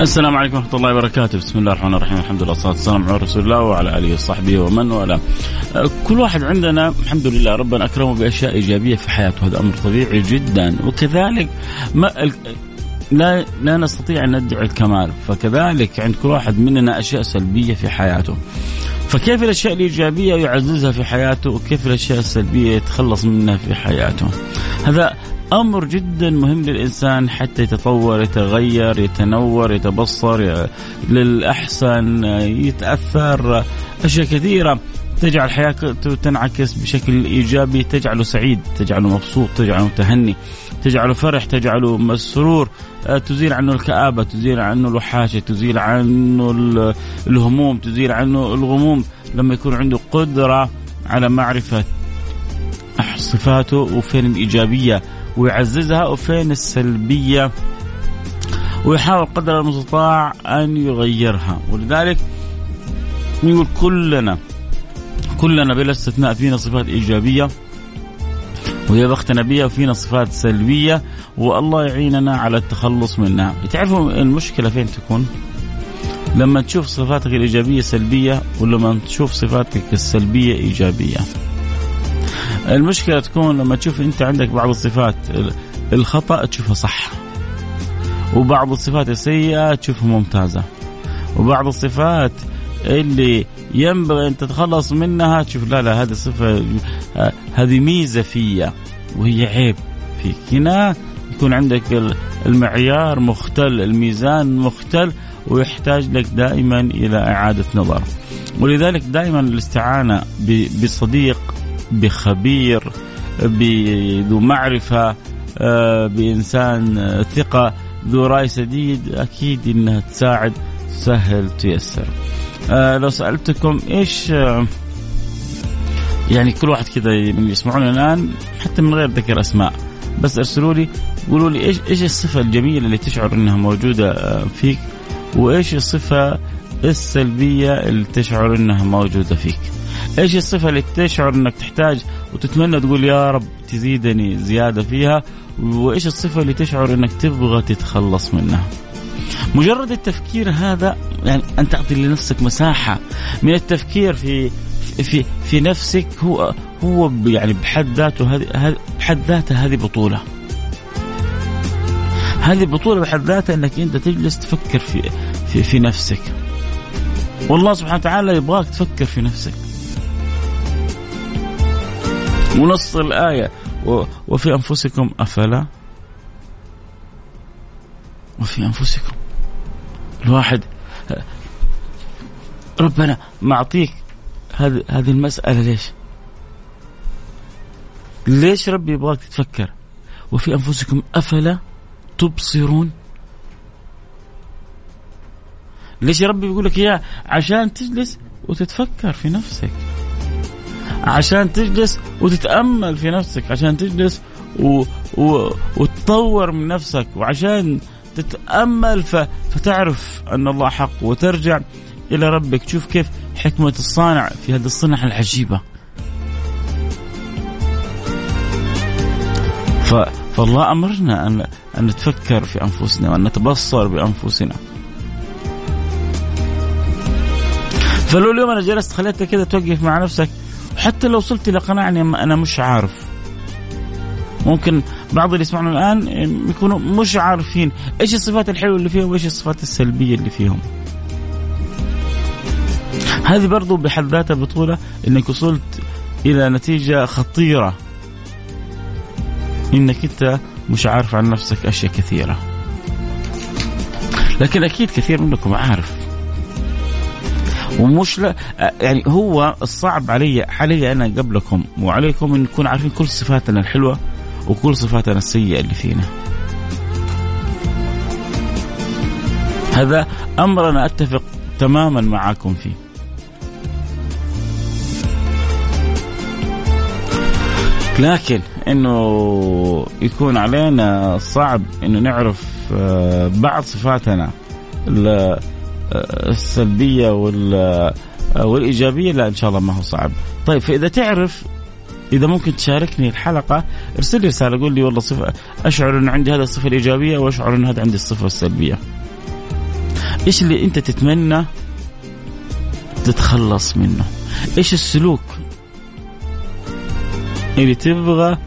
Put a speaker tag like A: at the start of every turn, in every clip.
A: السلام عليكم ورحمة الله وبركاته، بسم الله الرحمن الرحيم، الحمد لله والصلاة والسلام على رسول الله وعلى آله وصحبه ومن والاه. كل واحد عندنا الحمد لله ربنا أكرمه بأشياء إيجابية في حياته، هذا أمر طبيعي جدا، وكذلك ما لا لا نستطيع أن ندعي الكمال، فكذلك عند كل واحد مننا أشياء سلبية في حياته. فكيف الأشياء الإيجابية يعززها في حياته؟ وكيف الأشياء السلبية يتخلص منها في حياته؟ هذا أمر جدا مهم للإنسان حتى يتطور يتغير يتنور يتبصر للأحسن يتأثر. أشياء كثيرة تجعل حياته تنعكس بشكل إيجابي. تجعله سعيد تجعله مبسوط تجعله متهني تجعله فرح تجعله مسرور. آه، تزيل عنه الكآبة تزيل عنه الوحاشة تزيل عنه الهموم تزيل عنه الغموم. لما يكون عنده قدرة على معرفة صفاته وفين الإيجابية ويعززها وفين السلبية ويحاول قدر المستطاع أن يغيرها. ولذلك نقول كلنا كلنا بلا استثناء فينا صفات إيجابية وهي بختنا بها وفينا صفات سلبية والله يعيننا على التخلص منها. تعرفوا المشكلة فين تكون؟ لما تشوف صفاتك الإيجابية سلبية ولما تشوف صفاتك السلبية إيجابية. المشكلة تكون لما تشوف أنت عندك بعض الصفات الخطأ تشوفها صح. وبعض الصفات السيئة تشوفها ممتازة. وبعض الصفات اللي ينبغي أن تتخلص منها تشوف لا لا هذه صفة هذه ميزة فيا وهي عيب فيك. هنا يكون عندك المعيار مختل الميزان مختل ويحتاج لك دائما إلى إعادة نظر. ولذلك دائما الاستعانة بصديق بخبير بذو معرفة آه، بإنسان ثقة ذو رأي سديد أكيد إنها تساعد تسهل تيسر. آه لو سألتكم إيش آه يعني كل واحد كذا يسمعون الآن حتى من غير ذكر أسماء بس أرسلوا لي قولوا لي إيش إيش الصفة الجميلة اللي تشعر إنها موجودة آه فيك؟ وإيش الصفة السلبية اللي تشعر إنها موجودة فيك؟ إيش الصفة اللي تشعر إنك تحتاج وتتمنى تقول يا رب تزيدني زيادة فيها وإيش الصفة اللي تشعر إنك تبغى تتخلص منها مجرد التفكير هذا يعني أن تعطي لنفسك مساحة من التفكير في في في نفسك هو هو يعني بحد ذاته هذه بحد ذاتها هذه بطولة. هذه بطولة بحد ذاتها إنك أنت تجلس تفكر في في في نفسك. والله سبحانه وتعالى يبغاك تفكر في نفسك. ونص الآية وفي أنفسكم أفلا وفي أنفسكم الواحد ربنا معطيك هذه هذه المسألة ليش؟ ليش ربي يبغاك تتفكر؟ وفي أنفسكم أفلا تبصرون؟ ليش ربي بيقول لك إياه؟ عشان تجلس وتتفكر في نفسك. عشان تجلس وتتأمل في نفسك، عشان تجلس و... و... وتطور من نفسك، وعشان تتأمل فتعرف أن الله حق وترجع إلى ربك. تشوف كيف حكمة الصانع في هذه الصنعة العجيبة. ف... فالله أمرنا ان أن نتفكر في أنفسنا وأن نتبصر بأنفسنا. فلو اليوم أنا جلست خليتك كذا توقف مع نفسك. حتى لو وصلت إلى قناعة اني أنا مش عارف ممكن بعض اللي يسمعون الآن يكونوا مش عارفين إيش الصفات الحلوة اللي فيهم وإيش الصفات السلبية اللي فيهم. هذه برضو بحد ذاتها بطولة إنك وصلت إلى نتيجة خطيرة إنك أنت مش عارف عن نفسك أشياء كثيرة. لكن أكيد كثير منكم عارف ومش لا يعني هو الصعب علي علي أنا قبلكم وعليكم إن نكون عارفين كل صفاتنا الحلوة وكل صفاتنا السيئة اللي فينا. هذا أمر أنا أتفق تماما معاكم فيه. لكن إنه يكون علينا صعب إنه نعرف آه، بعض صفاتنا السلبية والإيجابية لا إن شاء الله ما هو صعب. طيب فإذا تعرف إذا ممكن تشاركني الحلقة ارسل لي رسالة قول لي والله صفة أشعر انه عندي هذه الصفة الإيجابية وأشعر انه هذا عندي الصفة السلبية. إيش اللي أنت تتمنى تتخلص منه؟ إيش السلوك اللي تبغى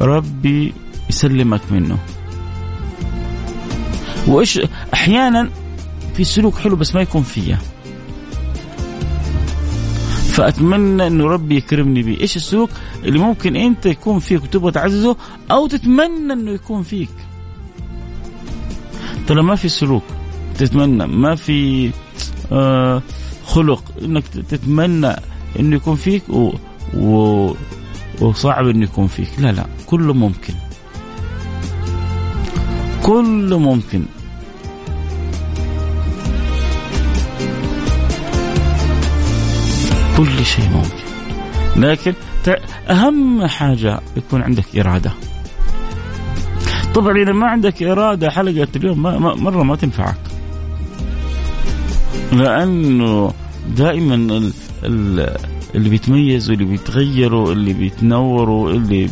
A: ربي يسلمك منه؟ وإيش أحيانا في سلوك حلو بس ما يكون فيا. فأتمنى انه ربي يكرمني به إيش السلوك؟ اللي ممكن أنت يكون فيك وتبغى تعززه أو تتمنى إنه يكون فيك. ترى ما في سلوك. تتمنى. ما في آه خلق إنك تتمنى إنه يكون فيك و, و وصعب إنه يكون فيك. لا لا. كله ممكن. كله ممكن. كل شيء ممكن. لكن أهم حاجة يكون عندك إرادة. طبعا إذا ما عندك إرادة حلقة اليوم ما مرة ما تنفعك. لأنه دائما ال ال اللي بيتميزوا اللي بيتغيروا اللي بيتنوروا اللي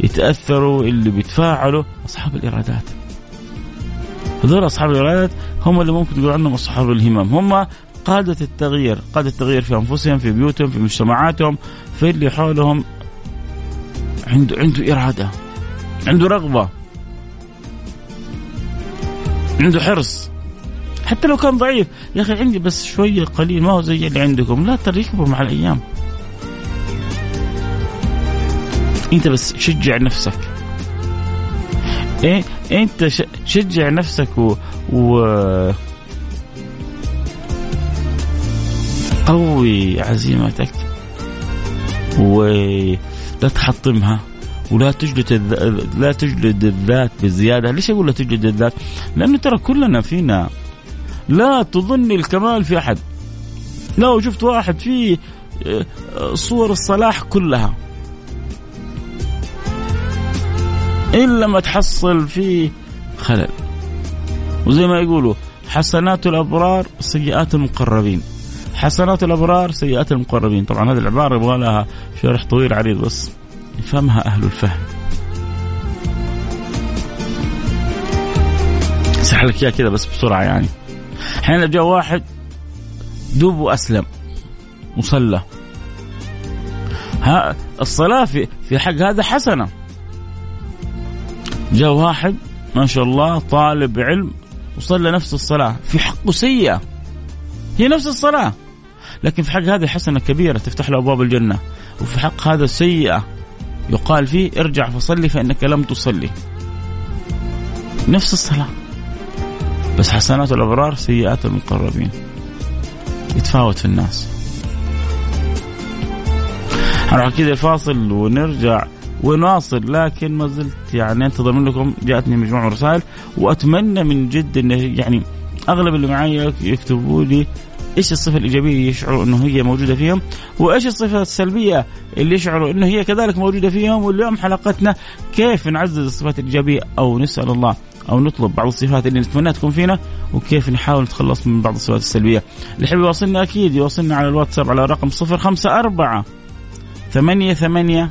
A: بيتأثروا اللي بيتفاعلوا أصحاب الإرادات. هذول أصحاب الإرادات هم اللي ممكن تقول عنهم أصحاب الهمم. هم قادة التغيير قادة التغيير في أنفسهم في بيوتهم في مجتمعاتهم في اللي حولهم. عنده عنده إرادة عنده رغبة عنده حرص. حتى لو كان ضعيف يا أخي عندي بس شوية قليل ما هو زي اللي عندكم. لا ترى يكبر مع الأيام. أنت بس شجع نفسك. إيه؟ أنت شجع نفسك و, و... قوي عزيمتك ولا تحطمها ولا تجلد لا تجلد الذات بزيادة، ليش أقول لا تجلد الذات؟ لأنه ترى كلنا فينا لا تظن الكمال في أحد. لو شفت واحد فيه آه، صور الصلاح كلها الا ما تحصل فيه خلل. وزي ما يقولوا حسنات الأبرار سيئات المقربين. حسنات الأبرار سيئات المقربين. طبعا هذه العبارة يبغى لها شرح طويل عريض بس يفهمها أهل الفهم. سحلك لك إياها كذا بس بسرعة يعني. أحيانا جاء واحد. دوب وأسلم. وصلى ها الصلاة في في حق هذا حسنة. جاء واحد. ما شاء الله طالب علم وصلى نفس الصلاة. في حقه سيئة. هي نفس الصلاة. لكن في حق هذه حسنة كبيرة تفتح له أبواب الجنة. وفي حق هذا سيئه يقال فيه ارجع فصلي فإنك لم تصلي. نفس الصلاة. بس حسنات الأبرار سيئات المقربين. يتفاوت في الناس. هنروح كذا فاصل ونرجع ونواصل لكن ما زلت يعني أنتظر منكم. جاءتني مجموعة رسائل وأتمنى من جد إنه يعني أغلب اللي معي يكتبوا لي إيش الصفة الإيجابية يشعروا إنه هي موجودة فيهم وإيش الصفة السلبية اللي يشعروا إنه هي كذلك موجودة فيهم واليوم حلقتنا كيف نعزز الصفات الإيجابية أو نسأل الله أو نطلب بعض الصفات اللي نتمنى تكون فينا وكيف نحاول نتخلص من بعض الصفات السلبية. اللي يحب يواصلنا أكيد يواصلنا على الواتساب على رقم 054 ثمانية ثمانية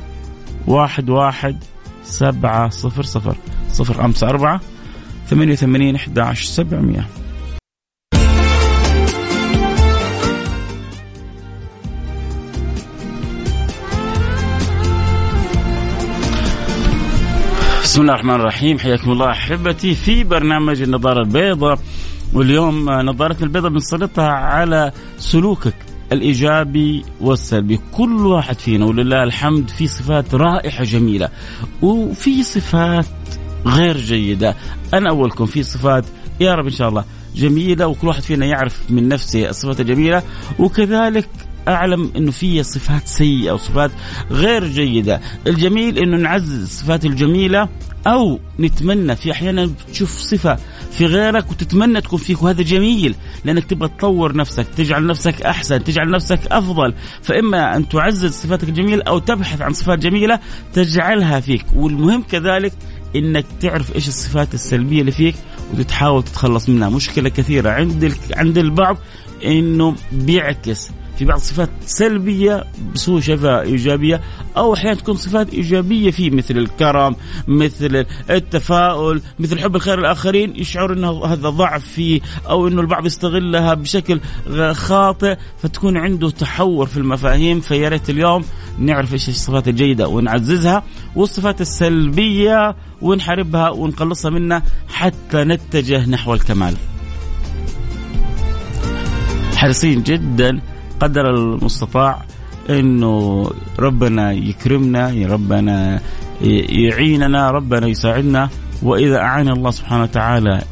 A: واحد واحد سبعة صفر صفر صفر خمسة أربعة ثمانية وثمانين أحد عشر سبعمية. بسم الله الرحمن الرحيم. حياكم الله أحبتي في برنامج النظارة البيضاء. واليوم نظارتنا البيضاء بنسلطها على سلوكك الإيجابي والسلبي. كل واحد فينا ولله الحمد في صفات رائعه جميلة وفي صفات غير جيدة. أنا أولكم في صفات يا رب إن شاء الله جميلة وكل واحد فينا يعرف من نفسه الصفات الجميلة. وكذلك أعلم إنه في صفات سيئة وصفات غير جيدة، الجميل إنه نعزز الصفات الجميلة أو نتمنى في أحيانا تشوف صفة في غيرك وتتمنى تكون فيك وهذا جميل لأنك تبغى تطور نفسك، تجعل نفسك أحسن، تجعل نفسك أفضل، فإما أن تعزز صفاتك الجميلة أو تبحث عن صفات جميلة تجعلها فيك، والمهم كذلك إنك تعرف إيش الصفات السلبية اللي فيك وتحاول تتخلص منها، مشكلة كثيرة عند عند البعض إنه بيعكس في بعض الصفات سلبية بس هو شايفها إيجابية أو أحيانا تكون صفات إيجابية فيه مثل الكرم مثل التفاؤل مثل حب الخير الآخرين يشعر إنه هذا ضعف فيه أو إنه البعض يستغلها بشكل خاطئ فتكون عنده تحور في المفاهيم فيا ريت اليوم نعرف إيش الصفات الجيدة ونعززها والصفات السلبية ونحاربها ونقلصها منها حتى نتجه نحو الكمال. حريصين جدا قدر المستطاع إنه ربنا يكرمنا يا ربنا يعيننا ربنا يساعدنا وإذا أعان الله سبحانه وتعالى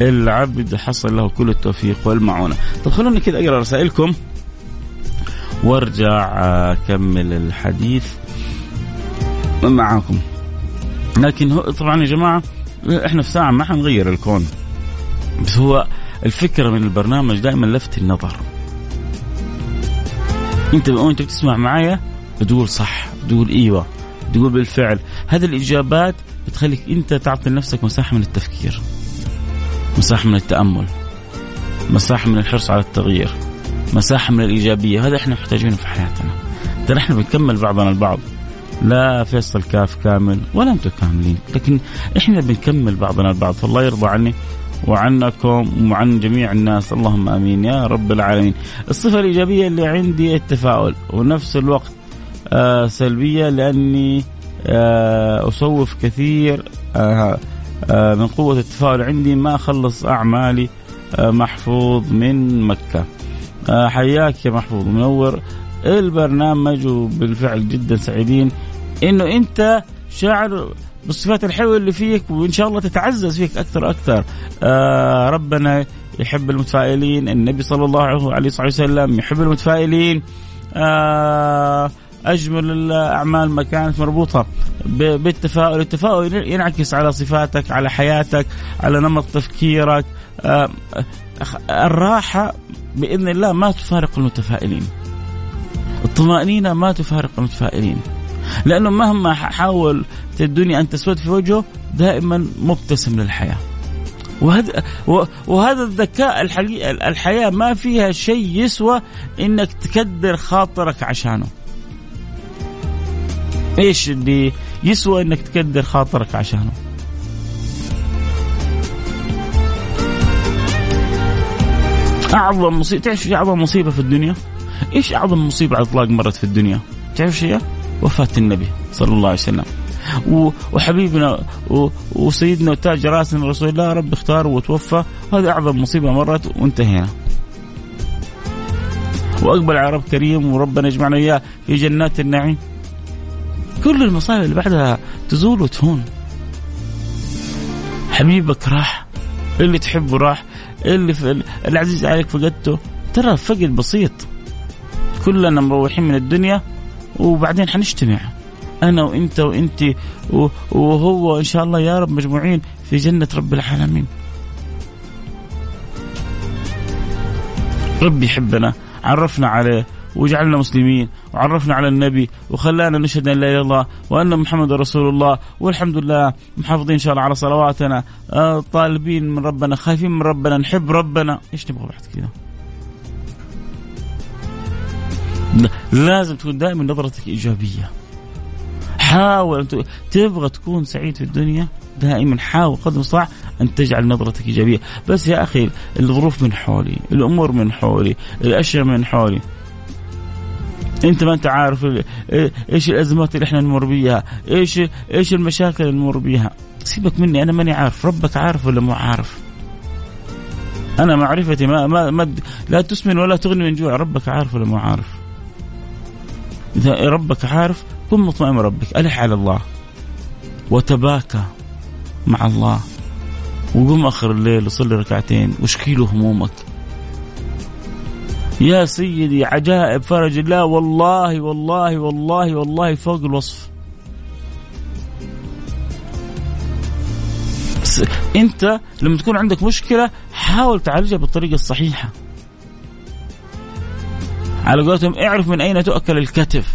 A: العبد حصل له كل التوفيق والمعونة. طب خلوني كذا أقرأ رسائلكم وارجع أكمل الحديث معاكم. لكن هو طبعا يا جماعة إحنا في ساعة ما حنغير الكون. بس هو الفكرة من البرنامج دائما لفت النظر. انت وانت بتسمع معايا بتقول صح بتقول أيوه بتقول بالفعل. هذه الإجابات بتخليك انت تعطي لنفسك مساحة من التفكير مساحة من التأمل مساحة من الحرص على التغيير مساحة من الإيجابية. هذا إحنا محتاجينه في حياتنا. ترى إحنا بنكمل بعضنا البعض لا فيصل كاف كامل ولا أنتم كاملين لكن إحنا بنكمل بعضنا البعض فالله يرضى عني. وعنكم وعن جميع الناس اللهم آمين يا رب العالمين. الصفة الإيجابية اللي عندي التفاؤل ونفس الوقت آه سلبية لأني آه أسوف كثير آه آه من قوة التفاؤل عندي ما أخلص أعمالي آه محفوظ من مكة. آه حياك يا محفوظ منور البرنامج وبالفعل جدا سعيدين إنه أنت شاعر بالصفات الحلوة اللي فيك وإن شاء الله تتعزز فيك أكثر وأكثر آه ربنا يحب المتفائلين النبي صلى الله عليه وسلم يحب المتفائلين آه أجمل الأعمال ما كانت مربوطة بالتفاؤل، التفاؤل ينعكس على صفاتك، على حياتك، على نمط تفكيرك، آه الراحة بإذن الله ما تفارق المتفائلين. الطمأنينة ما تفارق المتفائلين. لأنه مهما حاول الدنيا أن تسود في وجهه دائما مبتسم للحياة وهذا وهذا الذكاء الحياة ما فيها شيء يسوى إنك تكدر خاطرك عشانه إيش اللي يسوى إنك تكدر خاطرك عشانه أعظم مصيبه تعرف إيش أعظم مصيبة في الدنيا؟ إيش أعظم مصيبة على الإطلاق مرت في الدنيا؟ تعرف إيش وفاة النبي صلى الله عليه وسلم. وحبيبنا وسيدنا وتاج راسنا رسول الله رب اختاره وتوفى هذه أعظم مصيبة مرت وانتهينا. وأقبل على رب كريم وربنا يجمعنا اياه في جنات النعيم. كل المصائب اللي بعدها تزول وتهون. حبيبك راح اللي تحبه راح اللي في العزيز عليك فقدته ترى فقد بسيط كلنا مروحين من الدنيا وبعدين حنجتمع. أنا وإنت وانت وهو إن شاء الله يا رب مجموعين في جنة رب العالمين. ربي يحبنا عرفنا عليه وجعلنا مسلمين وعرفنا على النبي وخلانا نشهد أن لا إله إلا الله وأن محمد رسول الله والحمد لله محافظين إن شاء الله على صلواتنا آه طالبين من ربنا خايفين من ربنا نحب ربنا. إيش نبغى بعد كذا؟ لازم تكون دائما نظرتك إيجابية حاول تبغى تكون سعيد في الدنيا دائما حاول قدر المستطاع أن تجعل نظرتك إيجابية، بس يا أخي الظروف من حولي، الأمور من حولي، الأشياء من حولي. أنت ما أنت عارف إيش الأزمات اللي إحنا نمر بيها، إيش إيش المشاكل اللي نمر بيها. سيبك مني أنا ماني عارف، ربك عارف ولا مو عارف؟ أنا معرفتي ما, ما, ما لا تسمن ولا تغني من جوع، ربك عارف ولا مو عارف؟ إذا ربك عارف كن مطمئن ربك ألح على الله. وتباكى مع الله. وقوم آخر الليل وصلي ركعتين. وش كيلو همومك. يا سيدي عجائب فرج. الله والله والله والله والله فوق الوصف. أنت لما تكون عندك مشكلة حاول تعالجها بالطريقة الصحيحة. على قولتهم اعرف من أين تؤكل الكتف.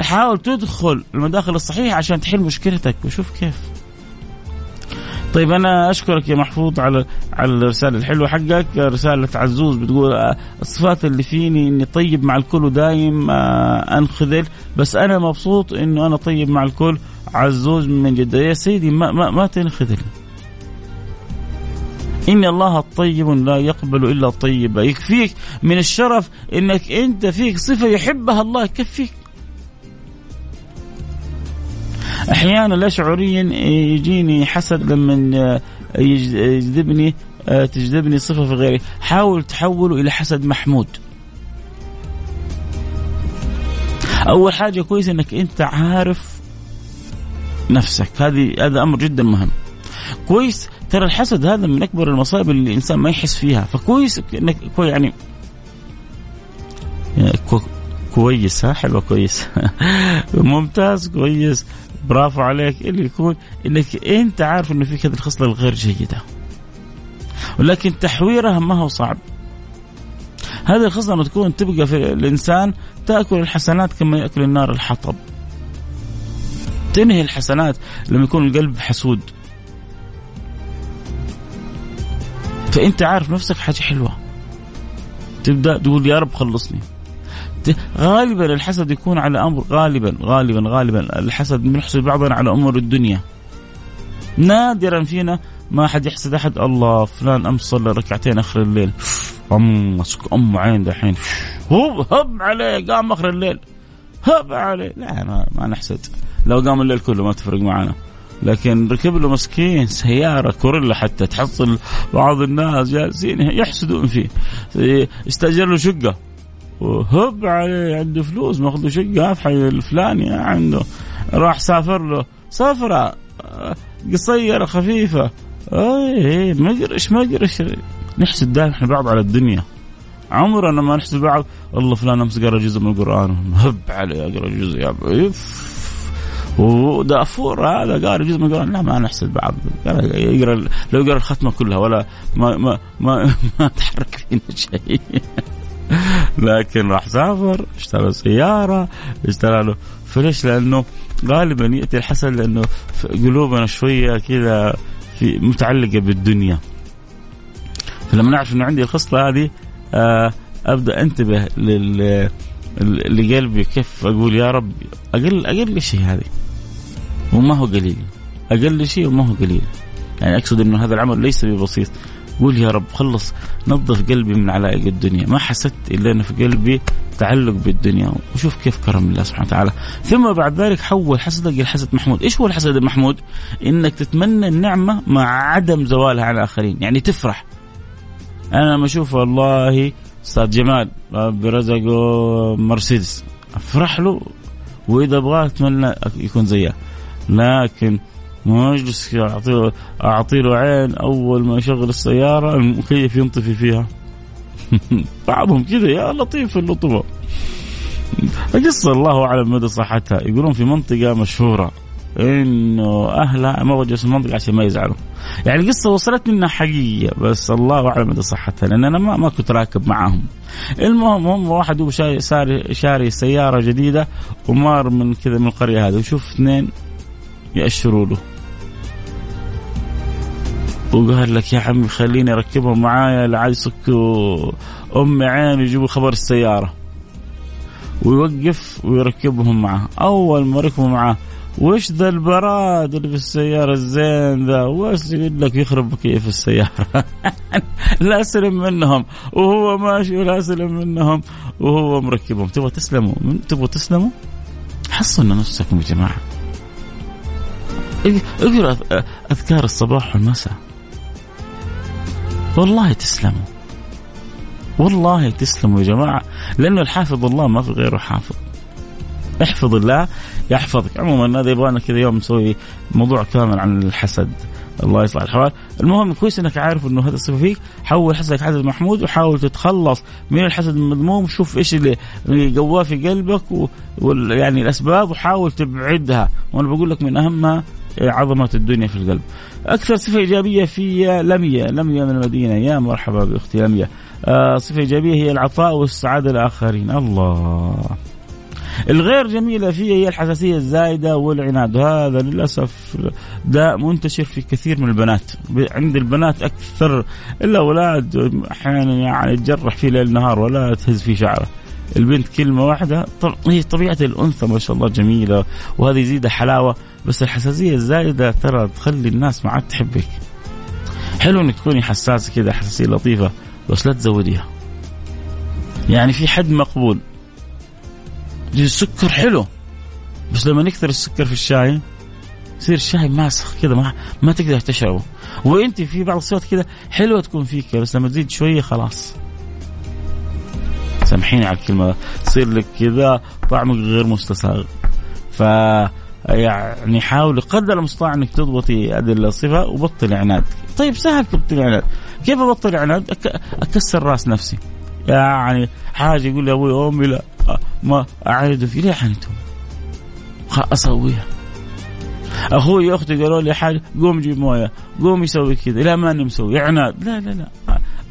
A: حاول تدخل المداخل الصحيحة عشان تحل مشكلتك وشوف كيف. طيب أنا أشكرك يا محفوظ على على الرسالة الحلوة حقك. رسالة عزوز بتقول آه، الصفات اللي فيني إني طيب مع الكل ودايم آه، أنخذل. بس أنا مبسوط إنه أنا طيب مع الكل. عزوز من جدة. يا سيدي ما ما, ما تنخذل. إن الله طيب لا يقبل إلا طيبا. يكفيك من الشرف إنك أنت فيك صفة يحبها الله يكفيك. أحيانا لا شعوريا يجيني حسد لما يجذبني تجذبني صفة في غيري. حاول تحوله إلى حسد محمود. أول حاجة كويس إنك أنت عارف نفسك. هذه هذا أمر جدا مهم. كويس ترى الحسد هذا من أكبر المصائب اللي الإنسان ما يحس فيها. فكويس إنك يعني كويس ها؟ حلوة كويس. ممتاز كويس. برافو عليك. اللي يكون إنك أنت عارف إنه فيك هذه الخصلة الغير جيدة. ولكن تحويرها ما هو صعب. هذه الخصلة لما تكون تبقى في الإنسان تأكل الحسنات كما يأكل النار الحطب. تنهي الحسنات لما يكون القلب حسود. فأنت عارف نفسك حاجة حلوة. تبدأ تقول يا رب خلصني. غالبا الحسد يكون على أمر غالبا غالبا غالبا الحسد بنحسد بعضنا على أمور الدنيا. نادرا فينا ما حد يحسد أحد. الله فلان امس صلى ركعتين آخر الليل. أم أم عين دحين. هب هب عليه قام آخر الليل. هب عليه. لا ما, ما نحسد. لو قام الليل كله ما تفرق معنا. لكن ركب له مسكين سيارة كوريلا حتى تحصل بعض الناس جالسين يحسدون فيه. استاجر له شقة. وهب عليه عنده فلوس ماخذ شقة في حي الفلاني عنده. راح سافر له. سفره قصيرة خفيفة. اي مقرش مقرش نحسد دائما إحنا بعض على الدنيا. عمرنا ما نحسد بعض. الله فلان أمس قرأ جزء من القرآن. هب عليه قرا جزء. يا ودافور هذا قاري جزء من القران لا ما نحسد بعض. يقرأ لو يقرأ الختمة كلها ولا ما ما ما, ما تحرك فينا شيء. لكن راح سافر اشترى سيارة اشترى له فليش لأنه غالبا يأتي الحسد لأنه قلوبنا شوية كذا في متعلقة بالدنيا. فلما نعرف أنه عندي الخصلة هذه آه أبدأ أنتبه لل لقلبي كيف أقول يا رب أقل أقل شيء هذه. وما هو قليل. أقل شيء وما هو قليل. يعني أقصد أنه هذا العمل ليس ببسيط. قول يا رب خلص نظف قلبي من علائق الدنيا. ما حسدت إلا انه في قلبي تعلق بالدنيا. وشوف كيف كرم الله سبحانه وتعالى. ثم بعد ذلك حول حسدك إلى حسد محمود. إيش هو الحسد المحمود إنك تتمنى النعمة مع عدم زوالها على الآخرين. يعني تفرح. أنا لما أشوف والله أستاذ جمال برزقه مرسيدس. أفرح له. وإذا أبغاه أتمنى يكون زيه لكن ما اجلس أعطي اعطي له عين أول ما يشغل السيارة المكيف ينطفي فيها بعضهم كذا يا لطيف اللطفة قصة الله أعلم مدى صحتها يقولون في منطقة مشهورة إنه أهلها ما أبغى المنطقة عشان ما يزعلوا. يعني القصة وصلتني انها حقيقيه بس الله أعلم مدى صحتها لأن أنا ما ما كنت راكب معاهم. المهم هم واحد هو شاري شاري سيارة جديدة ومار من كذا من القرية هذه وشوف اثنين يأشروا له. وقال لك يا عمي خليني أركبهم معايا لعل يسكوا ام عين ويجيبوا خبر السيارة. ويوقف ويركبهم معاه. أول ما ركبوا معاه وش ذا البراد اللي في السيارة الزين ذا؟ وش يقول لك يخرب كيف السيارة؟ لا سلم منهم. وهو ماشي ولا سلم منهم. وهو مركبهم. تبغى تسلموا؟ تبغوا تسلموا؟ حصلوا نفسكم يا جماعة. اقرأ أذكار الصباح والمساء. والله تسلموا. والله تسلموا يا جماعة لأنه الحافظ الله ما في غيره حافظ. احفظ الله يحفظك. عموما هذا يبغانا كذا يوم نسوي موضوع كامل عن الحسد. الله يصلح الحوال. المهم كويس إنك عارف إنه هذا الصفة فيك. حول حسدك حسد محمود وحاول تتخلص من الحسد المذموم. شوف إيش اللي جواه في قلبك ويعني الأسباب وحاول تبعدها. وأنا بقول لك من اهمها عظمة الدنيا في القلب. أكثر صفة إيجابية في لمية. لمية من المدينة. يا مرحبا بأختي لمية. آه صفة إيجابية هي العطاء والسعادة للآخرين. الله. الغير جميلة فيه هي الحساسية الزايدة والعناد. هذا للأسف داء منتشر في كثير من البنات. عند البنات أكثر. الأولاد أحيانا يعني تجرح فيه ليل نهار ولا تهز فيه شعره. البنت كلمة واحدة طب هي طبيعة الأنثى ما شاء الله جميلة وهذه يزيدها حلاوة. بس الحساسية الزايدة ترى تخلي الناس ما عاد تحبك. حلو إنك تكوني حساسة كذا حساسية لطيفة بس لا تزوديها. يعني في حد مقبول. السكر حلو بس لما نكثر السكر في الشاي يصير الشاي ماسخ كذا ما ما تقدر تشربه. وانت في بعض الصفات كذا حلوة تكون فيك بس لما تزيد شوية خلاص. سامحيني على الكلمة يصير لك كذا طعمك غير مستساغ. ف يعني حاولي قدر المستطاع انك تضبطي هذه الصفة وبطل عناد. طيب سهل تبطل عناد. كيف ابطل عناد؟ أكسر راس نفسي. يعني حاجة يقول لي أبوي أمي لا ما اعاند فيه ليه حانتهم أسويها. أخوي أختي قالوا لي حاجة قوم جيب موية قوم يسوي كذا. لا ماني مسوي عناد. لا لا لا.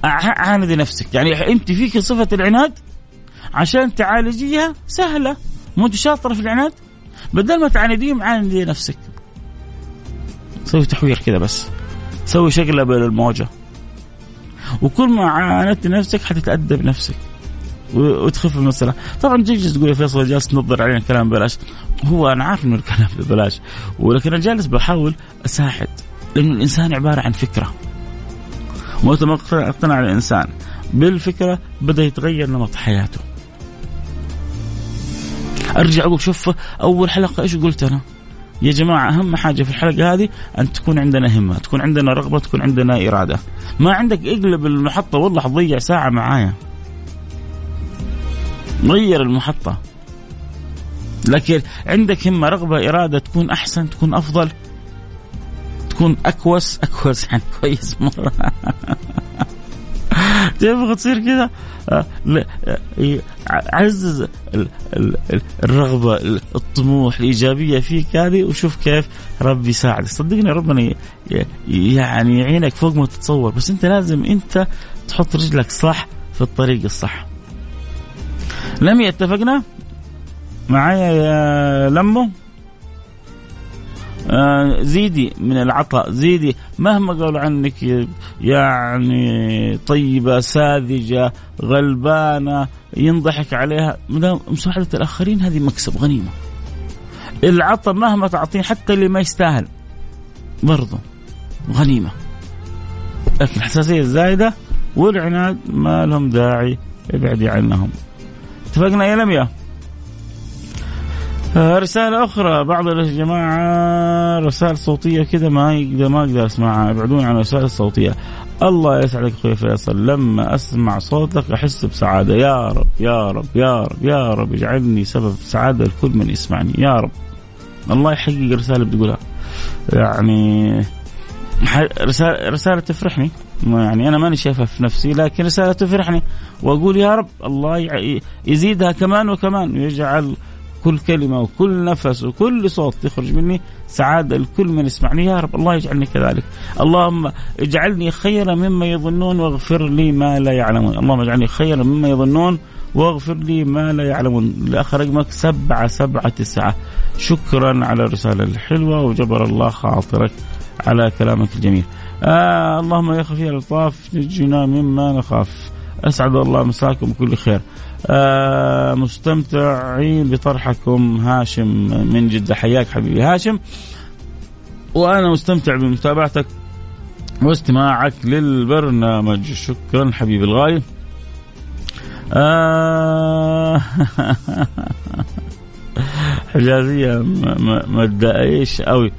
A: عاندي نفسك. يعني أنت فيك صفة العناد؟ عشان تعالجيها سهلة. مو انت شاطره في العناد؟ بدل ما تعانديهم عاندي نفسك. سوي تحوير كذا بس. سوي شقلبه للموجه وكل ما عاندت نفسك حتتأدب نفسك وتخف المسألة طبعا تجلس تقول يا فيصل جالس تنظر علينا كلام ببلاش. هو أنا عارف إنه الكلام ببلاش. ولكن أنا جالس بحاول أساعد. لأن الإنسان عبارة عن فكرة. ومتى ما اقتنع الإنسان بالفكرة بدأ يتغير نمط حياته. أرجع أقول شوف أول حلقة إيش قلت أنا؟ يا جماعة أهم حاجة في الحلقة هذه أن تكون عندنا همة، تكون عندنا رغبة، تكون عندنا إرادة. ما عندك إقلب المحطة والله حتضيع ساعة معايا. غير المحطة. لكن عندك همة، رغبة، إرادة تكون أحسن، تكون أفضل. تكون أكوس، أكوس يعني كويس مرة. تبغى تصير كذا آه، آه، عزز الرغبة الطموح الإيجابية فيك هذه وشوف كيف ربي يساعدك. صدقني ربنا يعني يعينك فوق ما تتصور بس أنت لازم أنت تحط رجلك صح في الطريق الصح. لم اتفقنا معايا يا لمو آه، زيدي من العطاء. زيدي مهما قالوا عنك يعني طيبة ساذجة غلبانة ينضحك عليها. مساعدة الآخرين هذه مكسب غنيمة. العطاء مهما تعطيه حتى اللي ما يستاهل برضه غنيمة. لكن الحساسية الزايدة والعناد ما لهم داعي ابعدي عنهم. اتفقنا يا لميا؟ رسالة أخرى. بعض الجماعة رسائل صوتية كذا ما يقدر ما أقدر أسمعها. ابعدوني عن الرسائل الصوتية. الله يسعدك أخوي فيصل. لما أسمع صوتك أحس بسعادة. يا رب يا رب يا رب يا رب. اجعلني سبب سعادة لكل من يسمعني. يا رب. الله يحقق رسالة بتقولها. يعني رسالة, رسالة تفرحني. يعني أنا ماني شايفها في نفسي لكن رسالة تفرحني. وأقول يا رب الله يزيدها كمان وكمان. ويجعل كل كلمة وكل نفس وكل صوت يخرج مني سعادة لكل من يسمعني. يا رب الله يجعلني كذلك. اللهم اجعلني خيرا مما يظنون واغفر لي ما لا يعلمون. اللهم اجعلني خيرا مما يظنون واغفر لي ما لا يعلمون. لآخر رقمك سبعة سبعة تسعة. شكرا على الرسالة الحلوة وجبر الله خاطرك على كلامك الجميل. آه اللهم يا خفي الألطاف نجنا مما نخاف. أسعد الله مساكم بكل خير. آه مستمتعين بطرحكم هاشم من جدة. حياك حبيبي هاشم. وأنا مستمتع بمتابعتك واستماعك للبرنامج. شكرا حبيبي الغالي. آه حجازية ما تضايقش قوي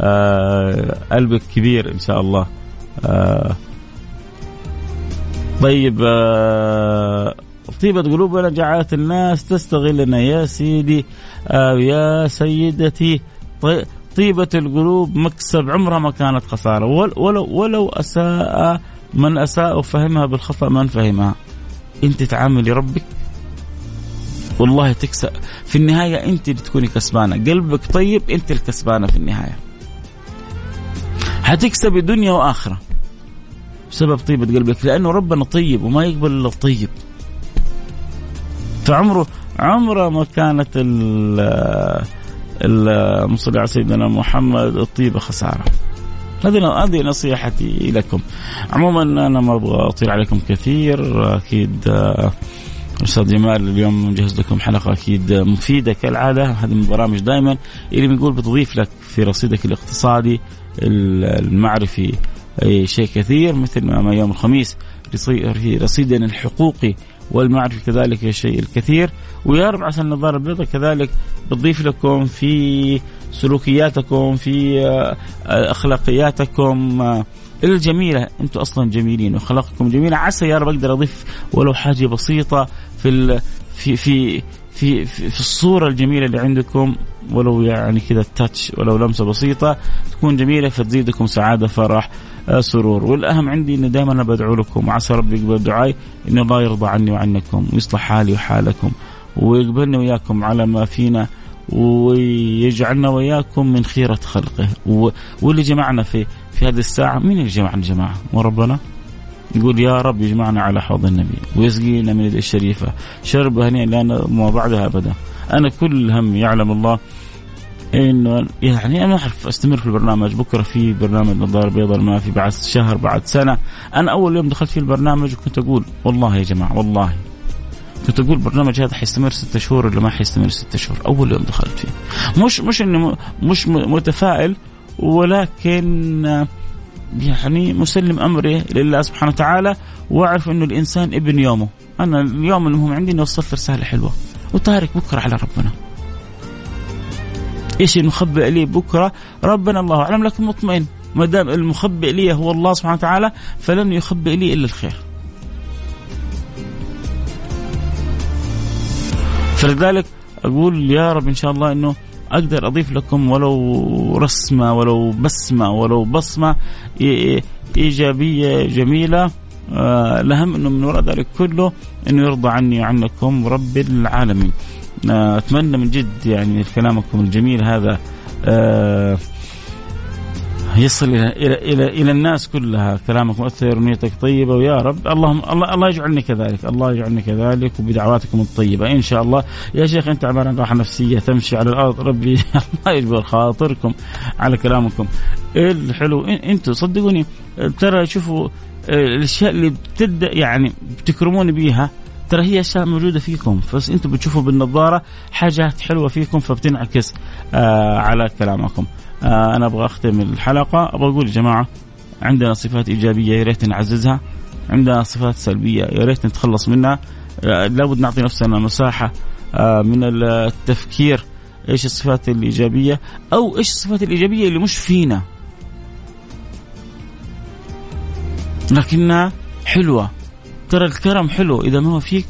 A: آه قلبك كبير إن شاء الله. آه طيب آه طيبة قلوبنا جعلت الناس تستغلنا يا سيدي آه يا سيدتي. طيبة القلوب مكسب عمرها ما كانت خسارة. ولو ولو أساء من أساء وفهمها بالخطأ من فهمها. أنت تعاملي ربك والله تكسب. في النهاية أنت اللي كسبانة. قلبك طيب أنت الكسبانة في النهاية. حتكسبي دنيا وآخرة بسبب طيبة قلبك لأنه ربنا طيب وما يقبل إلا الطيب. فعمره عمره ما كانت المصلي على سيدنا محمد الطيبة خسارة. هذه هذه نصيحتي لكم. عموما أنا ما أبغى أطيل عليكم كثير. أكيد أستاذ جمال اليوم مجهز لكم حلقة أكيد مفيدة كالعادة. هذه من البرامج دائما اللي بنقول بتضيف لك في رصيدك الاقتصادي المعرفي شيء كثير مثل ما يوم الخميس في رصيدنا الحقوقي والمعرفي كذلك الشيء الكثير. ويا رب عسى النظارة البيضاء كذلك بتضيف لكم في سلوكياتكم في آه، أخلاقياتكم آه، الجميلة. أنتم أصلا جميلين وأخلاقكم جميلة. عسى يا رب أقدر أضيف ولو حاجة بسيطة في في في في في الصورة الجميلة اللي عندكم. ولو يعني كذا تاتش ولو لمسة بسيطة تكون جميلة فتزيدكم سعادة فرح. سرور. والأهم عندي انه دائما بدعو لكم وعسى ربي يقبل دعائي ان الله يرضى عني وعنكم ويصلح حالي وحالكم ويقبلني وياكم على ما فينا ويجعلنا وياكم من خيرة خلقه. واللي جمعنا في في هذه الساعة مين اللي جمعنا جماعة؟ وربنا يقول يا رب يجمعنا على حوض النبي ويسقينا من الشريفة شرب هنيئا لنا ما بعدها أبدا. أنا كل هم يعلم الله إنه يعني أنا أعرف أستمر في البرنامج بكرة في برنامج نظاره بيضاء ما في بعد شهر بعد سنة. أنا أول يوم دخلت في البرنامج وكنت أقول والله يا جماعة والله. كنت أقول البرنامج هذا حيستمر ستة شهور ولا ما حيستمر ستة شهور؟ أول يوم دخلت فيه. مش مش إني مش متفائل ولكن يعني مسلم امره لله سبحانه وتعالى وأعرف إنه الإنسان ابن يومه. أنا اليوم المهم عندي إني وصلت رساله حلوة وتارك بكرة على ربنا. إيش المخبئ لي بكرة؟ ربنا الله أعلم لكن مطمئن. ما دام المخبئ لي هو الله سبحانه وتعالى فلن يخبئ لي إلا الخير. فلذلك أقول يا رب إن شاء الله إنه أقدر أضيف لكم ولو رسمة ولو بسمة ولو بصمة إيجابية جميلة. آه الأهم إنه من وراء ذلك كله إنه يرضى عني وعنكم رب العالمين. آه أتمنى من جد يعني كلامكم الجميل هذا آه يصل إلى إلى إلى, إلى الناس كلها. كلامك مؤثر ونيتك طيبة ويا رب. اللهم الله الله يجعلني كذلك. الله يجعلني كذلك وبدعواتكم الطيبة. إن شاء الله. يا شيخ أنت عبارة عن راحة نفسية تمشي على الأرض. ربي الله يجبر خاطركم على كلامكم. الحلو أنتم صدقوني ترى شوفوا الأشياء اللي بتبدا يعني بتكرموني بيها ترى هي أشياء موجودة فيكم. بس أنتم بتشوفوا بالنظارة حاجات حلوة فيكم فبتنعكس آه على كلامكم. آه أنا أبغى أختم الحلقة. أبغى أقول يا جماعة عندنا صفات إيجابية يا ريت نعززها. عندنا صفات سلبية يا ريت نتخلص منها. آه لابد نعطي نفسنا مساحة آه من التفكير. إيش الصفات الإيجابية؟ أو إيش الصفات الإيجابية اللي مش فينا؟ لكنها حلوة. ترى الكرم حلو. إذا ما هو فيك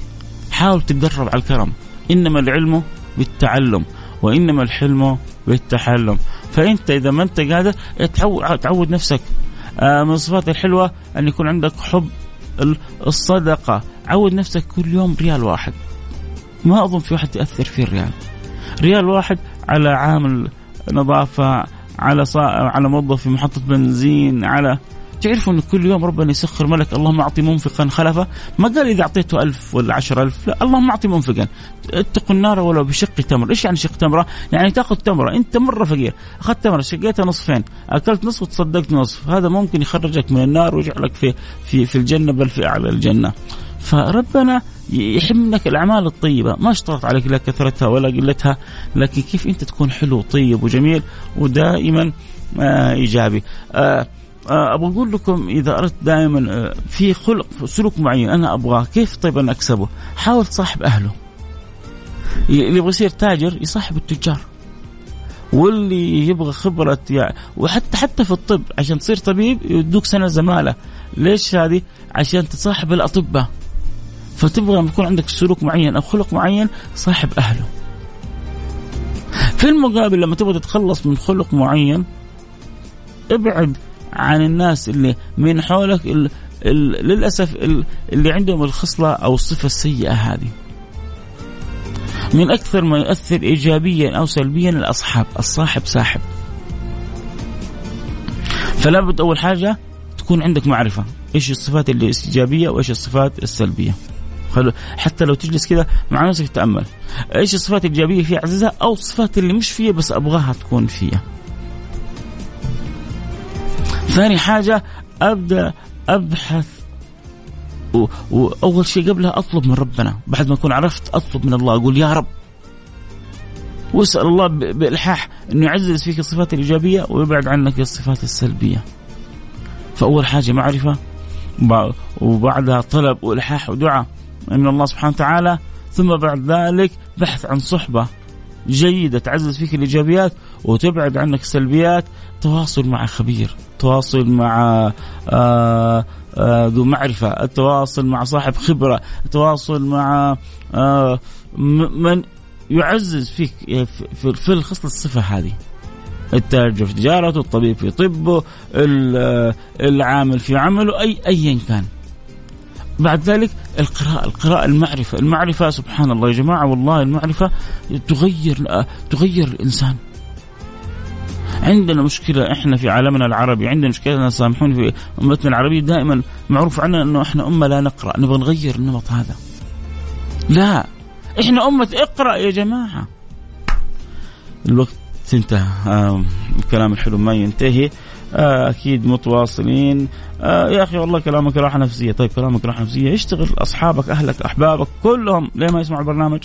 A: حاول تتدرب على الكرم. إنما العلم بالتعلم وإنما الحلم بالتحلم. فأنت إذا ما أنت قادر تعود, نفسك. آه، من الصفات الحلوة أن يكون عندك حب الصدقة. عود نفسك كل يوم ريال واحد. ما أظن في واحد يأثر فيه الريال. ريال واحد على عامل نظافة على. على موظف في محطة بنزين على تعرفوا أن كل يوم ربنا يسخر ملك اللهم أعطي منفقا خلفا ما قال إذا أعطيته ألف ولا عشر ألف لا اللهم أعطي منفقا. اتقوا النار ولو بشق تمر. إيش يعني شق تمرة؟ يعني تأخذ تمرة. أنت مرة فقير. أخذت تمرة شقيتها نصفين. أكلت نصف وتصدقت نصف. هذا ممكن يخرجك من النار ويجعلك في في في الجنة بل في أعلى الجنة. فربنا يحب منك الأعمال الطيبة. ما اشترط عليك لا كثرتها ولا قلتها لكن كيف أنت تكون حلو وطيب وجميل ودائما آه إيجابي. آه، أبغى أقول لكم إذا أردت دائما آه، في خلق سلوك معين أنا أبغاه كيف طيب أنا أكسبه؟ حاول تصاحب أهله. اللي يبغى يصير تاجر يصاحب التجار. واللي يبغى خبرة يعني وحتى حتى في الطب عشان تصير طبيب يدوك سنة زمالة ليش هذه عشان تصاحب الأطباء فتبغى لما يكون عندك سلوك معين أو خلق معين صاحب أهله في المقابل لما تبغى تتخلص من خلق معين ابعد عن الناس اللي من حولك ال للأسف ال اللي عندهم الخصلة أو الصفة السيئة هذه. من أكثر ما يؤثر ايجابيا أو سلبيا الأصحاب، الصاحب ساحب. فلا بد أول حاجة تكون عندك معرفة إيش الصفات الايجابيه وإيش الصفات السلبية. حتى لو تجلس كذا مع نفسك تتامل إيش الصفات الإيجابية في عزيزها أو الصفات اللي مش فيها بس أبغاها تكون فيها. ثاني حاجة أبدأ أبحث. وأول شيء قبلها أطلب من ربنا. بعد ما أكون عرفت أطلب من الله أقول يا رب. واسأل الله بإلحاح أنه يعزز فيك الصفات الإيجابية ويبعد عنك الصفات السلبية. فأول حاجة معرفة وبعدها طلب وإلحاح ودعاء من الله سبحانه وتعالى. ثم بعد ذلك بحث عن صحبة. جيدة تعزز فيك الإيجابيات وتبعد عنك السلبيات تواصل مع خبير تواصل مع آه، آه، ذو معرفة التواصل مع صاحب خبرة التواصل مع آه، من يعزز فيك في الخصلة الصفة هذه. التاجر في تجارته الطبيب في طبه العامل في عمله أي أيا كان. بعد ذلك القراءة القراءة المعرفة المعرفة سبحان الله يا جماعة والله المعرفة تغير تغير الإنسان. عندنا مشكلة إحنا في عالمنا العربي عندنا مشكلة سامحوني في أمتنا العربية دائما معروف عنا إنه إحنا أمة لا نقرأ نبغى نغير النمط هذا. لا إحنا أمة اقرأ يا جماعة. الوقت انتهى آه الكلام الحلو ما ينتهي. آه أكيد متواصلين. آه يا أخي والله كلامك راحة نفسية. طيب كلامك راحة نفسية. اشتغل أصحابك أهلك أحبابك كلهم ليه ما يسمعوا البرنامج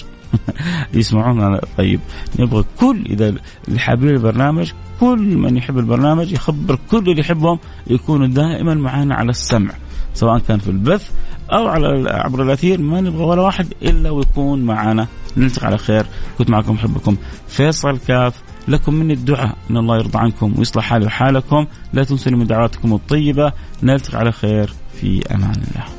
A: يسمعون. طيب نبغى كل إذا اللي حابين البرنامج كل من يحب البرنامج يخبر كل اللي يحبهم يكونوا دائما معنا على السمع سواء كان في البث أو على عبر الأثير. ما نبغى ولا واحد إلا ويكون معنا نلتقي على خير. كنت معكم أحبكم. فيصل كاف. لكم مني الدعاء. إن الله يرضى عنكم ويصلح حالي وحالكم لا تنسوني من دعواتكم الطيبة. نلتقي على خير في أمان الله.